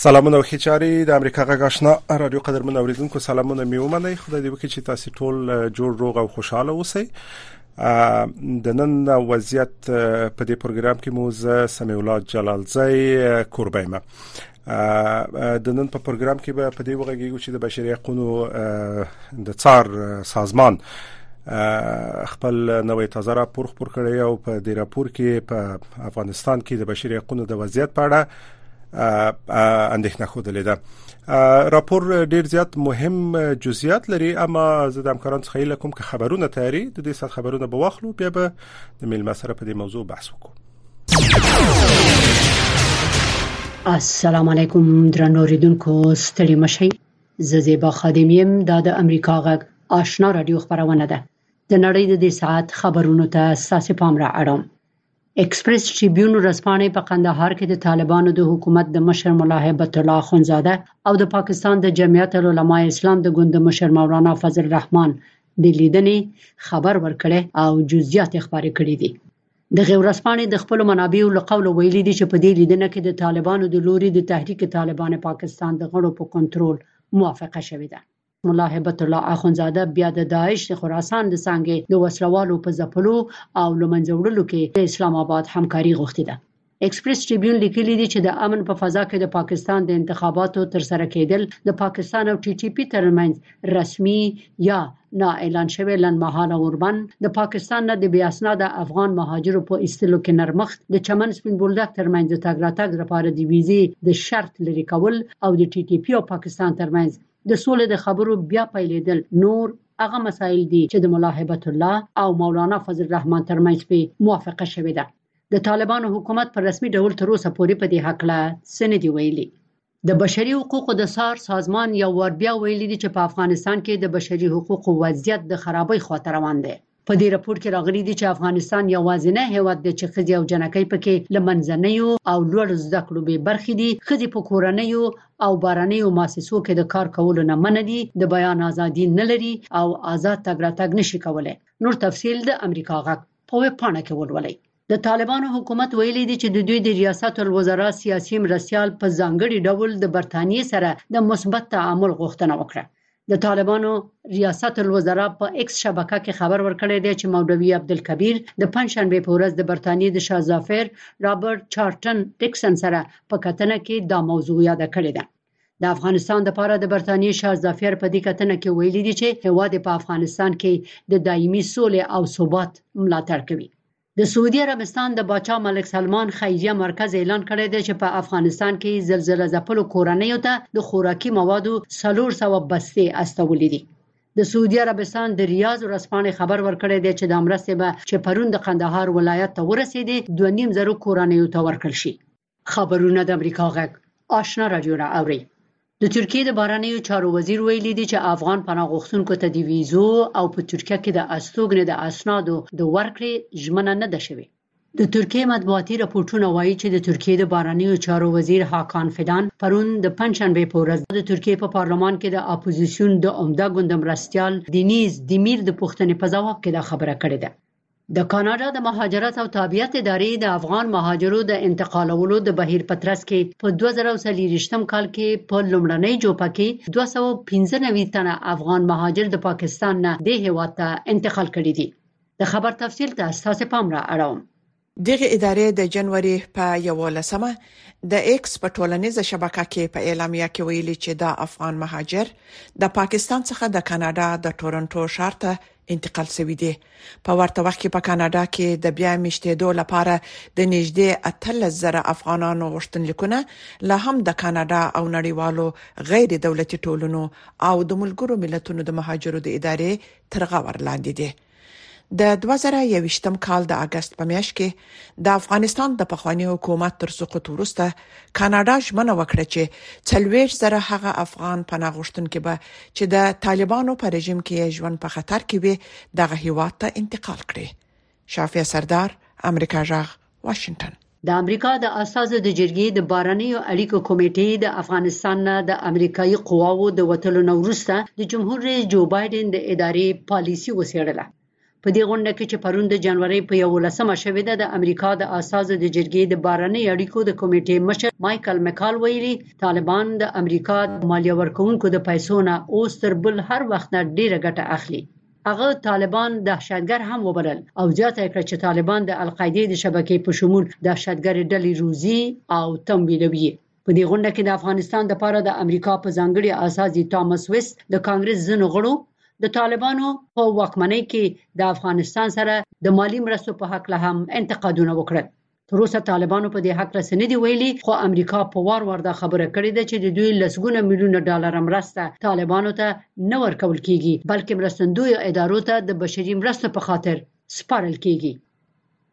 سلامونه او خچاري د امریکا غاښنا رادیو قدرمن اوریدونکو سلامونه مې ومنئ خدای دې وکړي چې تاسو ټول جوړ روغ او خوشاله اوسئ د نن وضعیت په دې پروګرام کې مو زه سمي الله جلالزی کوربېمه د نن په پروګرام کې به په دې وغږیږو چې د بشري حقوقو د څار سازمان خپل نوې تازه راپور خبر کړی او په دې راپور کې په افغانستان کې د بشري حقوقو د وضعیت په اړه اندېښنه خوده لیده راپور ډیر زیات مهم جزئیات لري اما زه د همکاران څخه یې لکم که خبرونه تیاری د دې سات خبرونه به واخلو بیا به د ملما سره په دې موضوع بحث وکړو السلام علیکم درنو ریدونکو ستړي مشي زه زیبا خادم یم دا د امریکا غږ آشنا رادیو خبرونه ده د نړۍ د دې ساعت خبرونو ته ساسې پام را اړوم ایکسپریس ټریبیون ورځپاڼې په قندهار کې د طالبانو د حکومت د مشر مولا هیبت الله خنزاده او د پاکستان د جمعیت العلماء اسلام د ګوند مشر مولانا فضل الرحمن د لیدنې خبر ورکړي او جزئیات خبرې کړې دي دغې ورځپاڼې د خپلو منابعو له قوله ویلي دي چې په دې لیدنه کې د طالبانو د لوري د تحریک طالبان پاکستان د غړو په کنټرول موافقه شوې ده ملا هبت الله اخونزاده بیا د داعش د خراسان د څنګه د وسلوالو په ځپلو او لمنځه وړلو کې د اسلام آباد همکاري غوښتي ده ایکسپریس ټریبیون لیکلي دي چې د امن په فضا کې د پاکستان د انتخاباتو ترسره کېدل د پاکستان او ټي ټي پي ترمنځ رسمي یا نا اعلان شوی لنډمهاله اوربند د پاکستان نه د بې اسناده افغان مهاجرو په ایستلو کې نرمښت د چمن سپین بولدک ترمنځ د تګ راتګ لپاره د ویزې د شرط لرې کول او د ټي ټي پي او پاکستان ترمنځ د سولې د خبرو بیا پیلېدل نور هغه مسایل دي چې د ملا هبت الله او مولانا فضل الرحمن ترمنځ په موافقه شوې ده د طالبانو حکومت په رسمي ډول تر اوسه پورې په دې هکله څه نه دی ویلي د بشري حقوقو د سار سازمان یو وار بیا ویلي دي چې په افغانستان کې د بشري حقوقو وضعیت د خرابۍ خواته روان دی په دې راپور کې راغلي دي چې افغانستان یوازینی هیواد دی چې خځې او جنکۍ پکې لمنځنیو او لوړ زده کړو به برخې دي خځې په کورنیو او بارنیو مؤسسو کې د کار کولو نه منع دي د بیان ازادي نه لري او آزاد تګ راتګ نشي کولای نور تفصيل د امریکا غږ په ویب پاڼه کې ولولئ د طالبانو حکومت ویلي دي چې د دوی د ریاست الوزرا سیاسي مرستيال په ځانګړي ډول د برتانیې سره د مثبت تعامل غوښتنه وکړه د طالبانو ریاست الوزرا په ایکس شبکه کې خبر ورکړی دی چې مولوی عبدالکبیر د پنځشنبه په ورځ د برتانیې د شاه ظفر رابرټ چارټن ټیکسن سره په کتنه کې دا موضوع یاده کړې ده د افغانستان لپاره د برتانیې شارزافیر په دې کتنه کې ویلي دي چې هواد په افغانستان کې د دایمي سولې او ثبات ملاتړ کوي د سعودي عربستان د باچا ملک سلمان خیریه مرکز اعلان کړی دی چې په افغانستان کې زلزلہ ځپلو کورنیو ته د خوراکي موادو 300 بستې استولې دي د سعودي عربستان د ریاض ورځپاڼې خبر ورکړی دی چې د مرستې به چې پرون د قندهار ولایت ته ورسېدې 2.5 زرو کورنیو ته ورکړل شي خبرونه د امریکا غږ آشنا رادیو را اوري د ترکیې د بارنیو چارو وزیر ویلي دي چې افغان پناه غوښتونکو ته د ویزو او په ترکیه کې د استوګنې د اسنادو د ورکړې ژمنه نه ده شوې د ترکیې مطبوعاتي راپورټونه وایي چې د ترکیې د بارنیو چارو وزیر هاکان فدان پرون د پنځشنبې په ورځ د ترکیې په پارلمان کې د اپوزیسیون د عمده ګوند مرستیال دینیز دیمیر د پوښتنې په ځواب کې دا خبره کړې ده د کاناډا د مهاجرت او تابعیت ادارې د افغان مهاجرو د انتقالولو د بهیر په ترڅ کې په 2023 کال کې په لومړنۍ جوپه کې 295 تنه افغان مهاجر د پاکستان نه د هیواد ته انتقال کړي دي د خبر تفصیل ته ستاسو پام را اړوم دغه ادارې د جنوري په 11مه د ایکس په ټولنیزه شبکه کې په اعلامیه کې ویلي چې دا افغان مهاجر د پاکستان څخه د کاناډا د ټورنټو ښار ته انتقال شوې دي په ورته وخت کې په کاناډا کې د بیا میشتېدو لپاره د نږدې 13000 افغانانو غوښتنلیکونه لا هم د کاناډا او نړیوالو غیر دولتي ټولنو او د ملګرو ملتونو د مهاجرو د ادارې تر غور لاندې دي د 2021 کال د اگست په میاشت کې د افغانستان د پخواني حکومت تر سقوط وروسته کاناډا ژمنه وکړه چې 40 زره هغه افغان پناه غوښتونکي به چې د طالبانو په رژیم کې ژوند په خطر کې وي دغه هیواد ته انتقال کړي شافیا سردار امریکا جغ واشنگټن د امریکا د اساسو د جرګې د بارنیو اړیکو کمیټې د افغانستان نه د امریکایي قواو د وټلو نو ورسته د جمهور رئیس جو بایدن د ادارې پالیسی وسیړله په دې غونډه کې چې پرون د جنوري په 11مه شوې ده د امریکا د اساسو د جرګې د بارنۍ اړیکو د کمیټې مشر مايکل مکال ویلي طالبان د امریکا د مالیه ورکونکو د پیسو نه اوس تر بل هر وخت نه ډیره ګټه اخلي هغه طالبان دهشتګر هم وبلل او زیاته کړ چې طالبان د القاعده د شبکې په شمول دهشتګر ډلې روزي او تمویلوي په دې غونډه کې د افغانستان د پاره د امریکا په ځانګړي اساسي ټامس ویست د کانګرس زنو غړو د طالبانو په واکمنۍ کې د افغانستان سره د مالی مرستو په حق له هم انتقادونه وکړل تر اوسه طالبانو په دې حق له سند ویلي خو امریکا په وار وار دا خبره کړې ده چې د دوی لسګونه میلیون ډالر مرسته طالبانو ته نه ورکول کیږي بلکې مرستندوی ادارو ته د بشري مرستو په خاطر سپارل کیږي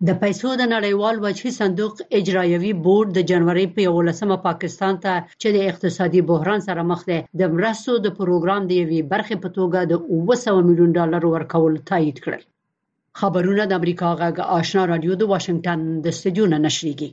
د پیسو د نړیوال وجهي صندوق اجرایوي بورډ د جنورۍ په یوولسمه پاکستان ته چې د اقتصادي بحران سره مخ دی د مرستو د پروګرام د یوې برخې په توګه د اووه سوه میلیون ډالرو ورکول تایید کړل. خبرونه د امریکا غږ آشنا راډیو د واشنګټن د استودیو نه نشریږي.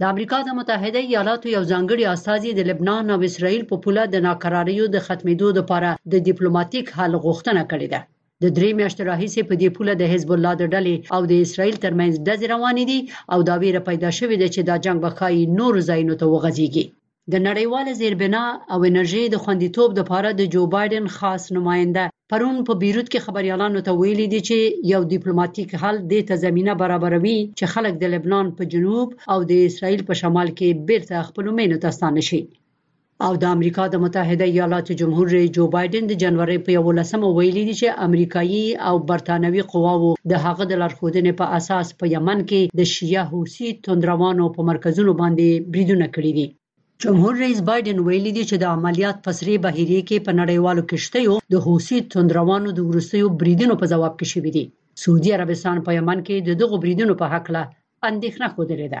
د امریکا د متحده ایالاتو یو ځانګړي استازي د لبنان او اسرائیل په پوله د ناکراریو د ختمېدو لپاره د ډیپلوماټیک حل غوښتنه کړې ده د درې میاشتو راهیسې په دې پوله د حزب الله د ډلې او د اسرائیل ترمنځ ډزې روانې دي او دا ویره پیدا شوې ده چې دا جنگ به ښایي نورو ځایونو ته وغځېږي د نړیوال زیربنا او انرژي د خوندیتوب لپاره د جو بایډن خاص نماینده پرون په بیروت کې خبريالانو ته ویلي دي چې یو دیپلوماټیک حل دې ته زمينه برابروي چې خلک د لبنان په جنوب او د اسرائیل په شمال کې بیرته خپل مینو ته ستانه شي او د امریکا د متحده ایالاتو جمهور رئیس جو بایډن د جنوري په 11مه ویلي دي چې امریکایي او برتانوي قواوو د هغه د لارښودنې په اساس په یمن کې د شیعه حوثي تندروانو په مرکزونو باندې بریدونه کړي دي. جمهور رئیس بایډن ویلي دي چې د عملیات په سرې بحیرې کې په نړیوالو کښتیو د حوثي تندروانو د وروستیو بریدونو په ځواب کې شوي دي. سعودي عربستان په یمن کې د دغو بریدونو په هکله اندېښنه ښودلې ده.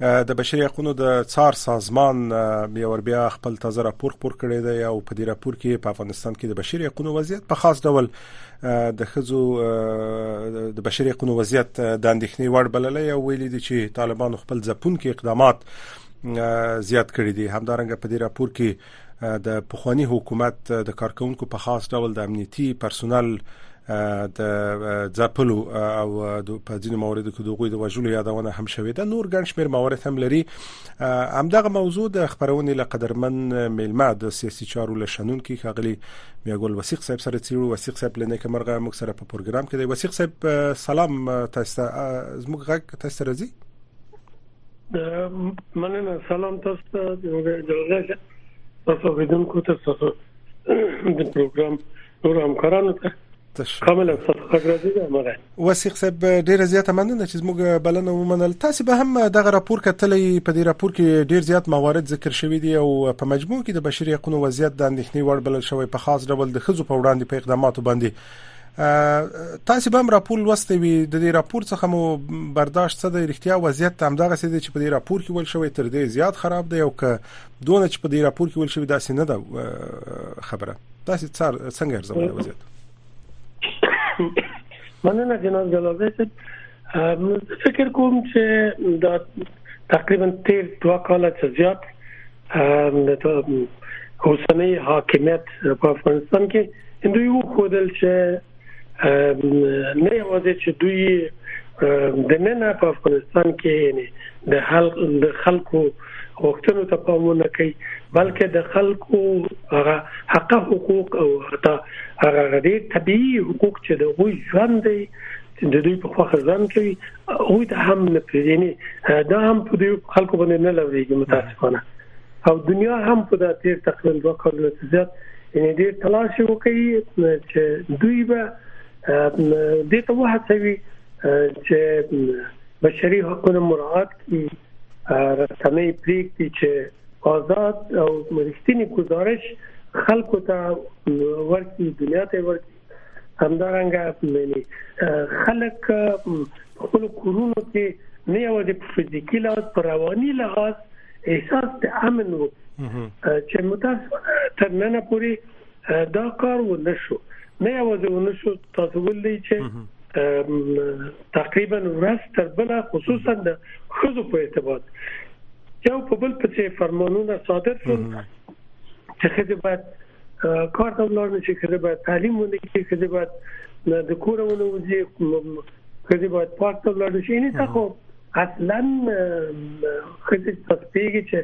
د بشري حقوقو د څار سازمان بیا ور بیا خپل تازه راپور خپور کړی دی او په دې راپور کې په افغانستان کې د بشري حقوقو وضعیت په خاص ډول د خزو د بشري حقوقو وضعیت د اندېښنې وړ بللی او ویلي دي چې طالبان خپل ځپونکي اقدامات زیات کړی دی همدارنګه په دې راپور کې د پخوانی حکومت د کارکونکو په خاص ډول د امنیتي پرسونل د ځپلو او په ځینو مواردو کې د غوي د وژلو یادونه هم شوې ده نور ګڼ شمېر موارد هم لري همدغه موضوع د خبرونې له قدرمن میلمه د سیاسي چارو له شنن کې خغلی میاګل وسیق صاحب سره چیرو وسیق صاحب لنه کمرغه موږ سره په پروګرام کې دی وسیق صاحب سلام تاسو زموږ غږ تاسو راځي مننه سلام تاسو ته جوړه تاسو ودونکو ته تاسو د پروګرام نور همکارانو ته کاملا وسیق صاحب ډیر زیاته مننه چې موږ بلنه ومنل تاسو به هم دغه راپور کتلې په دې راپور کې ډیر زیات موارد ذکر شوی دی او په مجموع کې د بشري حقوقو وضعیت د اندېښنې وړ بلل شوی په خاص ډول د خزو په وړاندې په اقداماتو باندې تاسو به هم راپور لوستي وي د دې راپور څخه مو برداشت څه د اړتیا وضعیت هم دغه څه چې په دې راپور کې ول شوی تر دې زیات خراب دی او که دونه چې په دې راپور کې ول شوی داسې نه ده خبره تاسو څنګه ارزوي وضعیت مننه جناب جلال فکر کوم چې دا تقریبا تیر دوا کاله چې زیات د اوسنۍ حاکمیت په افغانستان کې دوی وو خودل چې نه یوازې چې دوی د نن په افغانستان کې یعنی د حل د خلکو وختونو ته پامونه کوي بلکې د خلکو هغه حق حقوق او حتی هغه غوړي طبيعي حقوق چې د وي ژوند دی د دوی په خوخه ځان کوي او ته هم نه پیژني دا هم په دې خلکو باندې نه لوريږي متاسفانه او دنیا هم په دې تیر تقریبا دوه کلونو څخه زیات یعنی دې تلاش وکړي چې دوی به دې ته وهڅوي چې بشري حقوقو مراعات کړي رسنۍ پریږدي چې آزاد او مرستینی گزارش خلکو ته ورکی دنیا ته ورکی همدارنګه خلک خپل کورونو کې نه یوازې په فزیکی لحاظ پر رواني لحاظ احساس د امن وو چې متاسفانه تر نن پورې دا کار و نشو نه یوازې و نشو تاسو ولې چې تقریبا ورځ تر بل خصوصا د خزو په ارتباط یو په بل پسې فرمانونه صادر شول چې خځه باید کار ته ولاړ نه شي کله به تعلیم ونه کړي کله به د کور ونه وځي کله به پاک ته ولاړ شي نه تاسو اصلا کله تاسو پیږي چې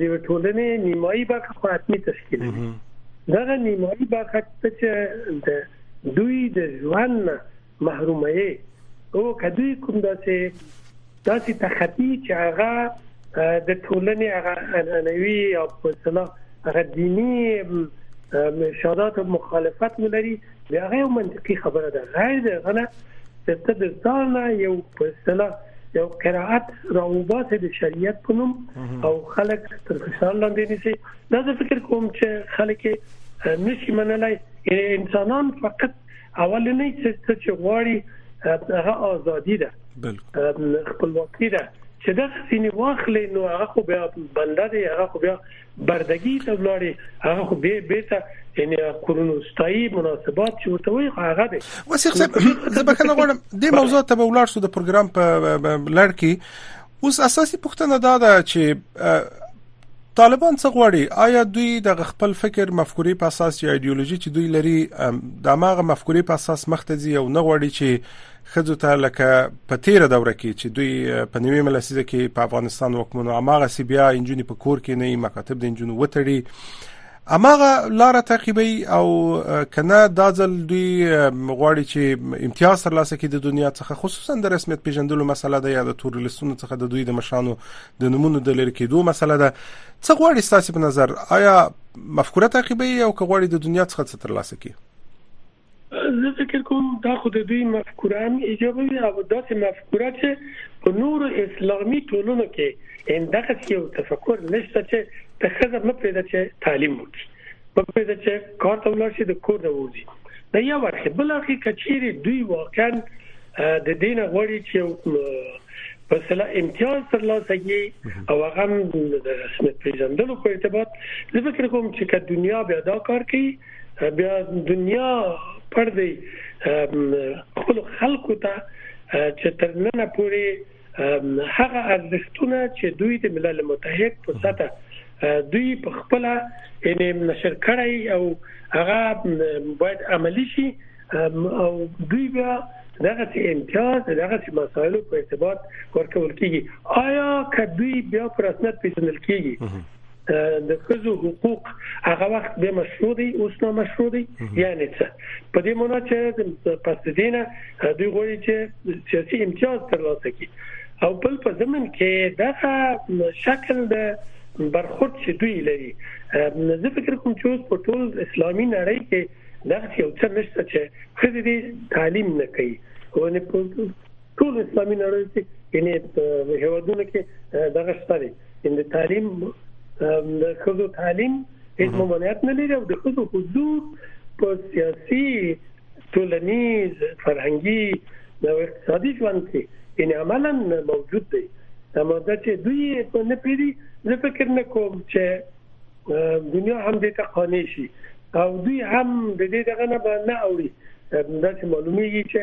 د ټولنې نیمایي برخه خو حتمي تشکیل دي دا نیمایي برخه چې د دوی د ژوند محروموي او که دوی کوم داسې داسې تخطي چې هغه د ټولنې هغه انانوي او په اصطلاح هغه دیني شادات مخالفت ولري بیا هغه منطقي خبره ده غیر ده غنه چې ته د ځان یو په اصطلاح یو قرائت راوباسه د شریعت په نوم او خلک تر فشار لاندې نیسي دا زه فکر کوم چې خلک نشي منلای انسانان فقط اولنې څه چې غواړي هغه ازادي ده خپلواکي ده چې دا سینې واخلې نو هغه خو بیا بنده دی هغه خو بیا بردګي ته ولاړې هغه خو به به ته یعنی کورونو ستایي مناسبات چې ورته وي هغه دی وسیق صاحب زه به کنه غواړم د موضوع ته به ولاړ شو د پروګرام په لړ کې اوس اساسي پوښتنه دا ده چې طالبان څه غواړي آیا دوی د خپل فکر مفکورې په اساس یا ایدئولوژي چې دوی لري د ماغه مفکورې په اساس مخته ځي او نه غواړي چې خځو ته لکه په تیر دوره کې چې دوی په نیوي ملسیزه کې په افغانستان وکمنو اماغه سی بیا انجونی په کور کې نه مکاتب د انجونو وتړي اماغه لار تعقیبي او کنه دا ځل دوی غواړي چې امتیاز ترلاسه کړي د دنیا څخه خصوصا د رسمیت پیژندلو مسله ده یا د تورلیستونو څخه د دوی د مشانو د نمونو د لری کېدو مسله ده څه غواړي ستاسو په نظر آیا مفکوره تعقیبي او که غواړي د دنیا څخه څه ترلاسه کړي زه فکر کوم دا خو د دوی مفکوره هم ایجابي او داسې مفکوره چې په نور اسلامي ټولنو کې اندغه یو تفکر نشته چې د خزه مپرې د تعلیم وکړي په پیدا چې کار ته ولاړ شي د کور نه وځي دا یو ورخه بل اخی کچيري دوی واقعا د دینه غوړي چې په سلا امتیاز تر لاسه کی او هغه د رسمیت پیژندلو په ارتباط زه فکر کوم چې که دنیا بیا دا کار کوي بیا دنیا پر دې خپل خلکو ته چې تر نن پورې هغه ارزښتونه چې دوی د ملل متحد په سطح دوی په خپل ان نشر کړی او هغه باید عملی شي او دوی بیا دغه امتیاز دغه مسایل په ارتباط ورکول کیږي آیا کدوی بیا پر رسمیت پیژندل کیږي د خزو حقوق هغه وخت به مشروع دي اوس نه مشروع دي یعنی څه په دې مونږ چې د پسدینه دوی غوړي چې سیاسي امتیاز ترلاسه کړي او بل په زمن کې دغه شکل د برخورد چې دوی لري زه فکر کوم چې اوس په ټول اسلامي نړۍ کې دغه یو څه نشته چې خزې دې تعلیم نه کوي ونه پوهیږي ټول اسلامي نړۍ کې یعنی هیوادونه کې دغه ستاري ان د تعلیم د خزو تعلیم هیڅ ممانعت نه لري او د خزو حضور په سیاسي ټولنیز فرهنګي او اقتصادي ژوند کې ان عملا موجود دی اما دا چې دوی په نه پیری زه فکر نه کوم چې دنیا هم دې ته قانع شي او دوی هم د دې دغه نه نه اوري دا چې معلومیږي چې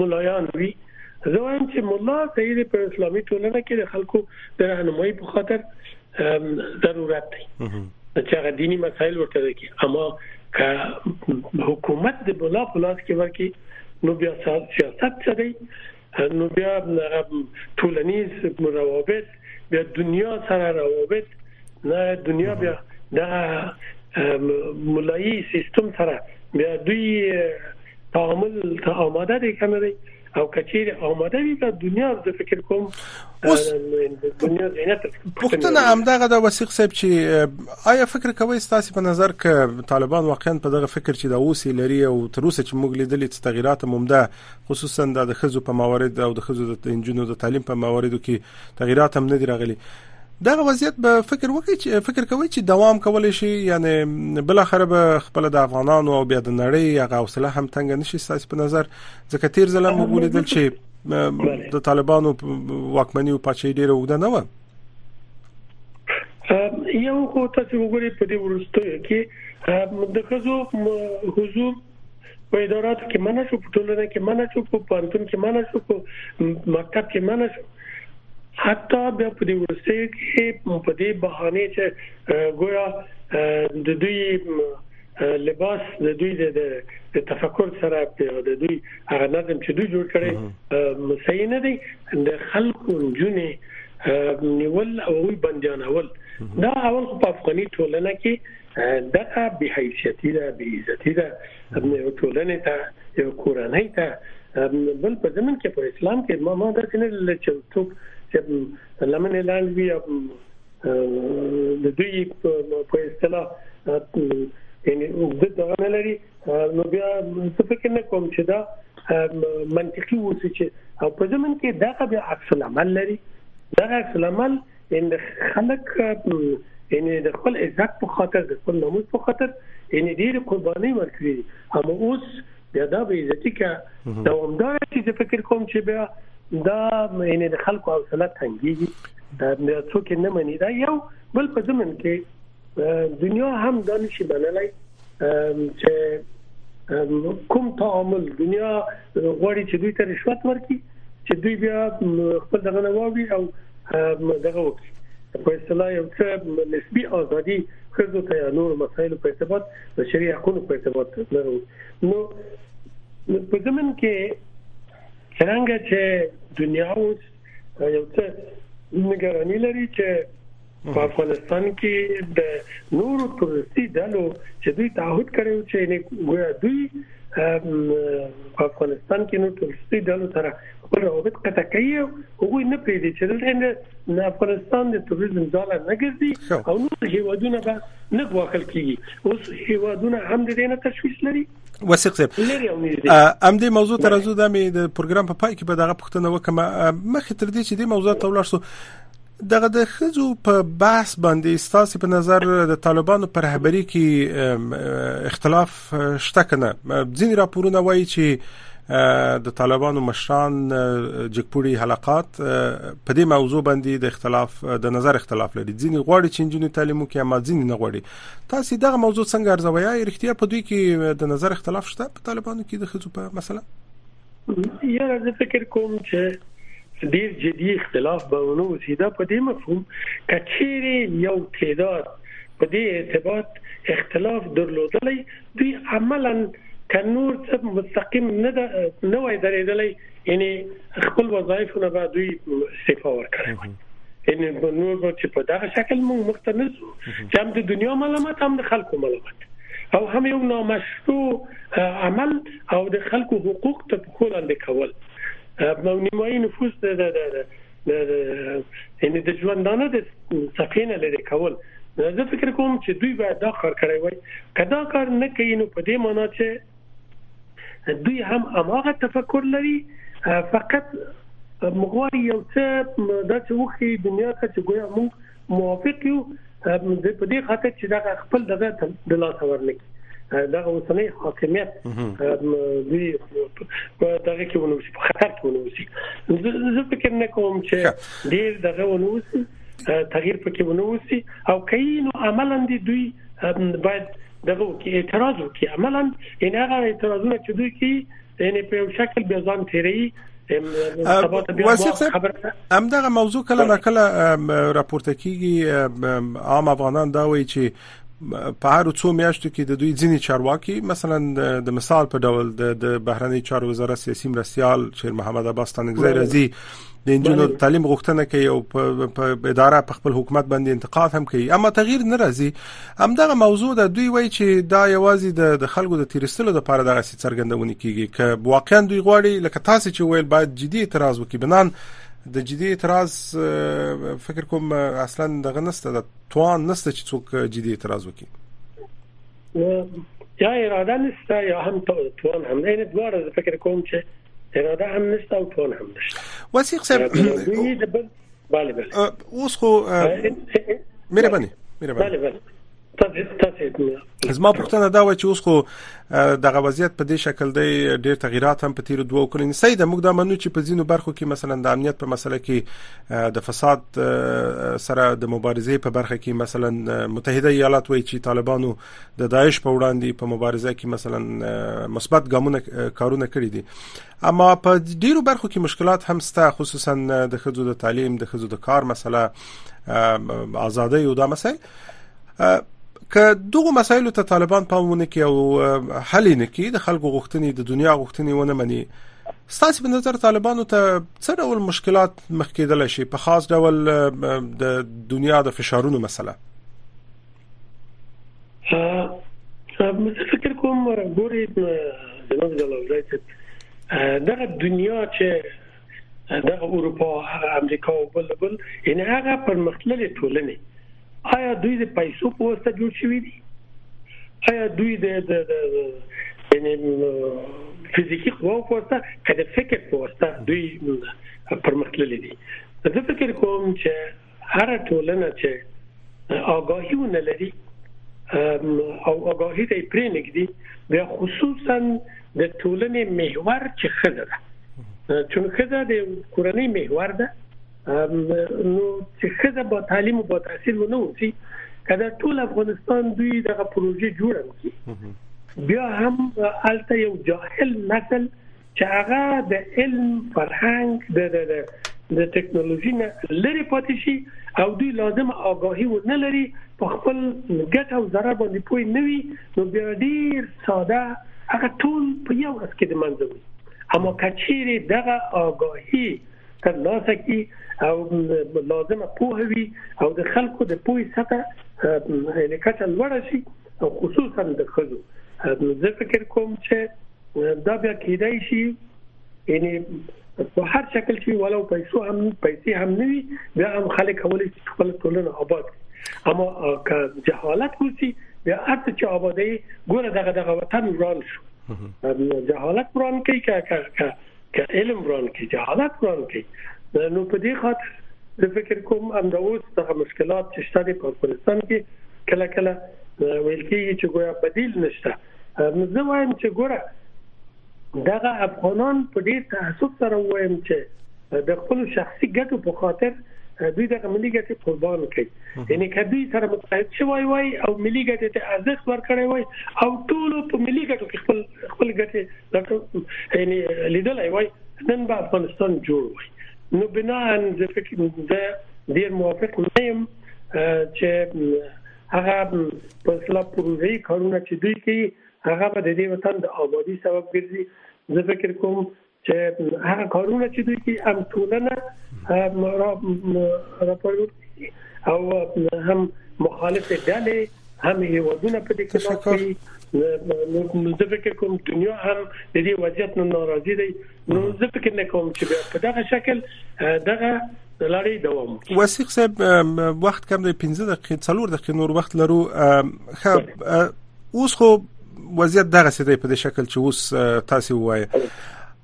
ملایان وي زه وایم چې مولا صحیح دی په اسلامي ټولنه کې د خلکو د راهنمایي په خاطر ضرورت دی چې هغه دینی مسایل ورته دي اما که حکومت د مولا په لاس کې ورکی نو بیا سیاست څه دی نو بیا ټولنیز روابط بیا دنیا سره روابط نه دنیا بیا د ملایي سیستم سره بیا دوی تعامل ته آماده دي کنه او کچیر آماده وي دا دنیا د فکر کوم اوس دنیا زینت پښتنه همدغه د وسیق صاحب چې آیا فکر کوي ستاسو په نظر ک طالبان واقعا په دغه فکر چې دا اوسې لري او تر اوسه چې موږ لیدلې تغیرات مومده خصوصا دا د خزو په موارد او د خزو د انجونو د تعلیم په مواردو کې تغیرات هم نه دی راغلي دا وضعیت به فکر وکړي چې فکر کوي چې دوام کولای شي یعنی بل اخر به خپل د افغانانو او بیا د نړۍ هغه حوصله هم تنګ نشي ساس په نظر ځکه تیر ځله مو ولیدل چې د طالبانو واکمنۍ او پاچې ډیره وګدا نه و یو خو تاسو وګورئ په دې ورستو کې د خزو حضور په اداراتو کې منع شو په ټولنه کې منع شو په پانتون کې منع شو په مکتب کې منع شو حتی بیا په دې ورسې کې په دې بهانه چې ګویا د دوی لباس د دوی د تفکر سره په د دوی هغه نظم چې دوی جوړ کړي صحیح نه دی د خلکو جنې نیول او بندیانول دا اول په افغاني ټولنه کې دغه بې حیثیتي ده بې عزتي ده یو ټولنې ته یو کورنۍ ته بل په زمون کې په اسلام کې ما ما دا څنګه لچو څوک چې لمن لاندې وي د دوی په اصطلاح یعنی وګړي دا نه لري نو بیا څه فکر نه کوم چې دا منطقي اوسې چې او په زمون کې دا به عکس العمل لري دا عکس العمل ان خلک ان د خپل عزت په خاطر د خپل ناموس په خاطر ان ډیر قرباني ورکړي هم اوس بیا دا به عزتي کا دوامدار شي چې فکر کوم چې بیا دا ان د خلکو حوصله تنګيږي دا څوک نه مني دا یو بل په زمن کې دنیا هم دا نشي منلی چې کوم تعامل دنیا غواړي چې دوی ته رشوت ورکړي چې دوی بیا خپل دغه نه واوي او دغه وکړي په اصطلاح یو څه نسبی ازادي خزو ته نور مسایل په ارتباط د شریعه حقوقو په ارتباط لرو نو په زمين کې څنګه چې دنیا اوس یو څه نگرانی لري چې په افغانستان کې د نورو تروریستي ډلو چې دوی تعهد کړی و چې نه ګویا دوی په افغانستان کې نو تروریستي ډلو سره خپل روابط قطع کوي هغوی نه پریږدي چې دلته نه افغانستان د تروریزم ځاله نه ګرځي او نور هیوادونه به نه غواخل کیږي اوس هیوادونه هم د دې نه تشویش لري وسیق صاحب ام دې موضوع تر زو د پروګرام په پای کې به دغه پښتنه وکم مخ تر دې چې دې موضوع ته ولاړ سو دغه د خزو په بحث باندې ستاسو په نظر د طالبانو پر رهبری کې اختلاف شته کنه ځینې راپورونه وایي چې د طالبانو مشران جګپوړي حلقات په دې موضوع باندې د اختلاف د نظر اختلاف لري ځینې غواړي چې انجونې تعلیم وکړي اما ځینې نه غواړي تاسو دغه موضوع څنګه ارزوي یا اړتیا په دوی کې د نظر اختلاف شته په طالبانو کې د خزو په مسله یاره زه فکر کوم چې ډیر جدي اختلاف به ونه وسی دا په دې مفهوم کچيري یو تعداد په دې ارتباط اختلاف درلودلی دوی عملا کنور څه مستقیم نه نه وای درېدلی یعنی خپل وظایف نه به دوی استعفا ورکړي ان نور به چې په دغه شکل موږ مخته نه ځو چې هم د دنیا ملامت هم د خلکو ملامت او هم یو نامشروع عمل او د خلکو حقوق ته په خو لاندې کول نو نیمایي نفوس د د د یعنی د ژوندانه د سفینه لري کول زه فکر کوم چې دوی به دا کار کړی وای کدا کار نه کوي نو په دې معنی چې دوی هم اماغه تفکر لري فقط مغواړي یو څه دا چې وخی دنیا ته چې ګویا موږ موافق یو په دې خاطر چې دا خپل دغه د لاس ورنکي دا اوسنۍ حاکمیت دوی په دغه کې ونوسی په خطر کې ونوسی زه فکر نه کوم چې ډیر دغه ونوسی تغییر پکې ونوسی او کینو عملاً دی دوی باید دغه کې اعتراض وکړي عملاً ان هغه اعتراضونه چې دوی کوي یعنی په یو شکل به ځان تیری همدغه موضوع کله بله. کله راپورته کیږي عام افغانان دا وایي چې په هر څو میاشتو کې د دوی ځینی چارواکي مثلا د مثال په ډول د بهرنی چارو وزارت سیاسي مرستيال شیر محمد عباس تنګزی راځي د انجونو تعلیم غوښتنه کوي او په اداره په خپل حکومت باندې انتقاد هم کوي اما تغییر ناراضي همدغه موضوع ده دوی وایي چې دا یوازې د د خلکو د تیرستلو لپاره دغه سي څرګندونه کیږي که واقعا دوی غواړي لکه تاسو چې ویل باید جدي اعتراض وکړي بنان د جدي اعتراض فکر کوم اصلا دغه نسته د توان نسته چې څوک جدي اعتراض وکړي یا اراده نسته یا هم توان هم نه دواړه فکر کوم چې اراده هم نشته او ټول هم نشته وثیق صاحب بله بله اوس خو مهرباني مهرباني بله بله زما پوښتنه دا و چې اوس خو دغه وضعیت په دې شکل دی ډیر تغیرات هم په تیر دوه کلونو سي د موږ د منو چې په ځینو برخو کې مثلا د امنیت په مسله کې د فساد سره د مبارزې په برخه کې مثلا متحده ایالات وایي چې طالبانو د داعش په وړاندې په مبارزه کې مثلا مثبت ګامونه کارونه کړی دي اما په ډیرو برخو کې مشکلات هم سته خصوصا د خځو د تعلیم د خځو د کار مسله ازادۍ او دا مسایل که دغه مسایلو ته طالبان پامونه کوي او حل نه کوي د خلکو غوښتنې د دنیا غوښتنې ونه مني ستاسو په نظر طالبانو ته څه ډول مشکلات مخ کېدل شي په خاص ډول د دنیا د فشارونو مسله زه فکر کوم ګوري جناب جلال زای چې دغه دنیا چې دغه اروپا هغه امریکا او بل بل ان هغه پرمختللې ټولنې آیا دوی د پیسو په واسطه جوړ شوی دي آیا دوی د یعنی فزیکی قواو په واسطه کله فکر په واسطه دوی پرمختللې دي زه فکر کوم چې هر ټولنه چې آگاهی و نلري او آگاهی ته پرې نګدي بیا خصوصا د ټولنې محور چې خزه ده چې خزه د کورنۍ محور ده نو چې خزه با تعلیم او با تحصیل ونه وسی کله ټول افغانستان دوی دغه پروژې جوړه کړي بیا هم الته یو جاهل نسل چې هغه د علم فرهنګ د د د ټکنالوژي نه لري پاتې شي او دوی لازم آگاهي و نه لري په خپل ګټ او ضرر باندې پوي نه وي نو بیا ډیر ساده هغه ټول په یو ورځ کې د منځه وي اما کچيري دغه آگاهي تر لاسه کی او لازمه پوهوي او د خلکو د پوهې سطح لکه لوړه شي او خصوصا د خځو نو زه فکر کوم چې دا بیا کېدای شي یعنی په هر شکل کې ولو پیسو هم پیسې هم نه وي بیا هم خلک کولای شي خپل ټولنه آباد اما که جهالت وسی بیا هر څه آبادی ګوره دغه دغه وطن وران شو جهالت وران کوي که که علم وران کی جهالت وران کی نو په دې خاطر زه فکر کوم همدا اوس دغه مشکلات چې شته په افغانستان کې کله کله ویل کېږي چې ګویا بدیل نشته نو زه وایم چې ګوره دغه افغانان په دې تعصب سره وایم چې د خپل شخصي ګټو په خاطر دوی دغه ملي ګټې قربان کړي یعنی کدی سره متحد شوی وای او ملي ګټې ته ارزښت ورکړی وای او ټول په ملي ګټو کې خپل خپل ګټه ډاکټر یعنی لیدلای وای نن به افغانستان جوړ وای نو بنا ان زه فکر ده ډیر موافق نه یم چې هغه په اصله پروژې کارونه چې دوی کوي هغه به د دې وطن د آبادی سبب ګرځي زه فکر کوم چې هغه کارونه چې دوی کې هم ټولنه راپور او هم مخالف ډلې هم هیوادونه په دې کې شامل نو زه فکر کوم دنیا هم د دې وضعیت نه ناراضي دي نو زه فکر نه کوم چې په دغه شکل دغه د لړۍ دوام وسیق صاحب وخت کم دی 15 دقیقې 4 دقیقې نور وخت لرو ښه اوس خو وضعیت دغه څه دی په دې شکل چې اوس تاسو وایي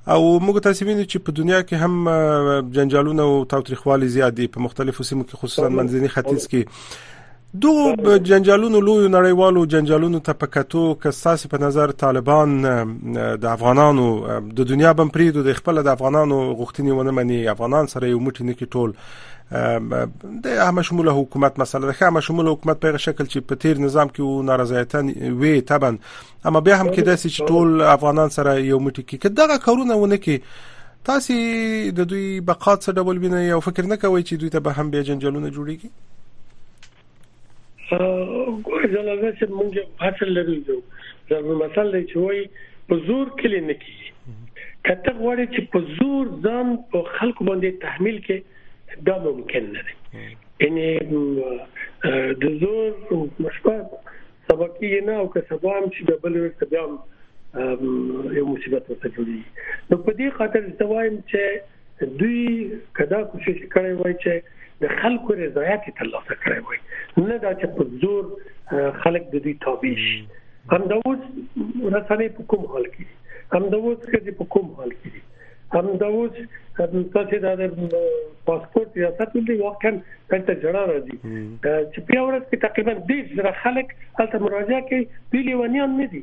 او موږ تاسو وینو چې په دنیا کې هم جنجالونه او تاوتریخوالي زیات دي په مختلفو سیمو کې خصوصا منځني ختیځ کې دوه جنجالونو لوی نړیوالو جنجالونو ته په کتو که تاسو په نظر طالبان د افغانانو د دنیا بم پریدو د خپل د افغانانو غوښتنې ونه مني افغانان سره یو مټی نه کې ټول د همه شموله حکومت مسله ده همه شموله حکومت په شکل چې په تیر نظام کې و نارضایتا وی طبعا اما بیا هم کې داسې چې ټول افغانان سره یو مټی کې دغه کارونه ونه کې تاسو د دوی بقا څه ډول وینئ او فکر نه کوئ چې دوی ته به هم بیا جنجالونه جوړیږي ګورې جلاله چې موږ یو اصل لرو یو ضرب مثال دی چې وایي په زور کلی نه کیږي کته غواړي چې په زور ځان په خلکو باندې تحمیل کې دا ممکن نه دی یعنی د زور مشکل سبا کې نه او که سبا هم چې د بل ورته بیا یو مصیبت ورته جوړي نو په دې خاطر زه وایم چې دوی کدا کوشش کړی وای چې د خلکو رضایت ترلاسه کړی وای نه دا چې په زور خلک د دوی تابع شي همدا اوس رسنۍ په کوم حال کې همدا اوس چې په کوم حال کې همدا اوس تاسو دا د پاسپورت ریاست دی واقعا دلته جړه راځي چې په ورځ کې تقریبا 10 زره خلک هلته مراجعه کوي دوی لیونیان نه دي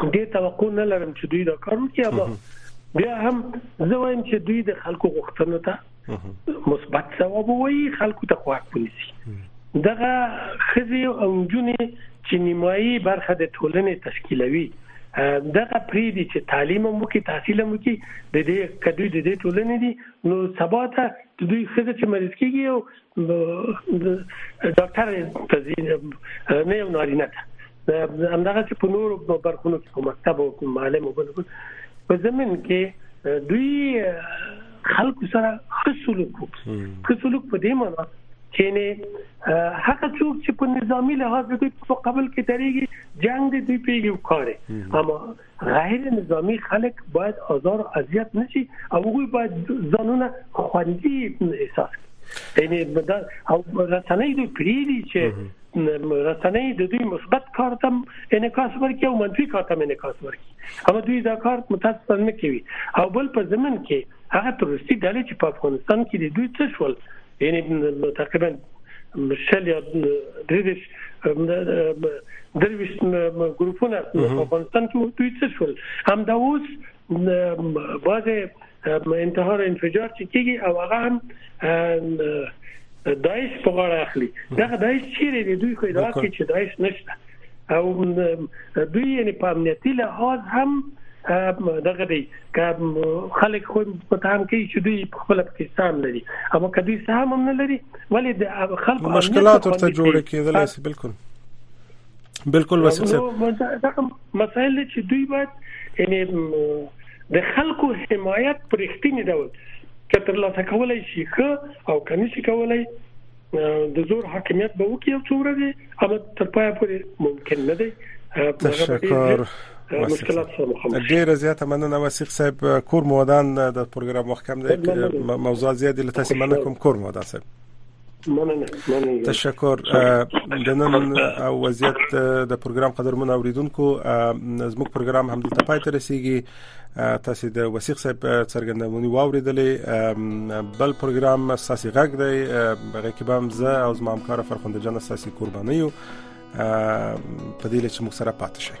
دې توقع نه لرم چې دوی دا کار وکړي اما بیا هم زه وایم چې دوی د خلکو غوښتنو ته مثبت ځواب وایي خلکو ته خواک ونیسي دغه خزي او جونې چې نیمایي برخه د ټولنې تشکیلوي دغه پری دي چې تعلیم مو کې تحصیل مو کې د دې کدوې د دې ټولنې دي نو سبا ته دوی خزه چې مریض کیږي او د ډاکټر تزین نه یو نارینه ده همدغه چې په نور برخونو کې په مکتب او کوم معلم وګورم په زمين کې دوی خلق سره خصلوک خصلوک په دې معنی چې نه هغه څوک چې په نظامی لحاظ دوی په قبل کې تریږي جنگ دې دوی پیږي وکړي اما غیر نظامی خلک باید آزار و اذیت نشي او هغوی باید ځانونه خوندي احساس کړي یعنی دا او رسنۍ دوی پریدي چې رسنۍ د دوی مثبت کار ته انعکاس ورکړي او منفي کار ته انعکاس ورکړي هغه دوی دا کار متاسفانه نه کوي او بل په زمن کې هغه تروریستي ډلې چې په افغانستان کې د دوی څه شول یعنې تقریبا شل یا درې دېرش درویشت ګروپونه په افغانستان کې دوی څه شول همدا اوس بعضې انتحار انفجار چې کیږي او هغه هم دایش په غاړه اخلي دا دایش چیرې دی دوی خو دا کې چې دایش نشته او دوی یعنی په امنیتي لحاظ هم دغه دی که خلک خو په تام کې چې دوی په خپل پاکستان لري اما که دوی سهم هم نه لري ولې د خلکو مشکلات ورته جوړ کېدل شي بالکل بالکل وسیب صاحب مسائل چې دوی باید یعنی د خلکو حمایت پرختینی ډول کتر لاسه کولای شي خو او کني شي کولای د زور حاکمیت به وکړي او څو ورځې هغه تر پایه پورې ممکن نه دی تشکر ډیر زیاته مننه وسیق صاحب کور مودان د پروګرام محکم دی موضوع زیات دي تاسو مننه کوم کور مودان صاحب مننه مننه تشکر د نن او وضعیت د پروګرام قدرمن اوریدونکو زموږ پروګرام هم د پای ته رسیدي تاسو د وسیق صاحب څرګندونې واوریدلې بل پروګرام ساسي غږ دی هغه کې به زه او زما همکار فرخنده جان ساسي قرباني یو په دې لچ موږ سره پاتې شئ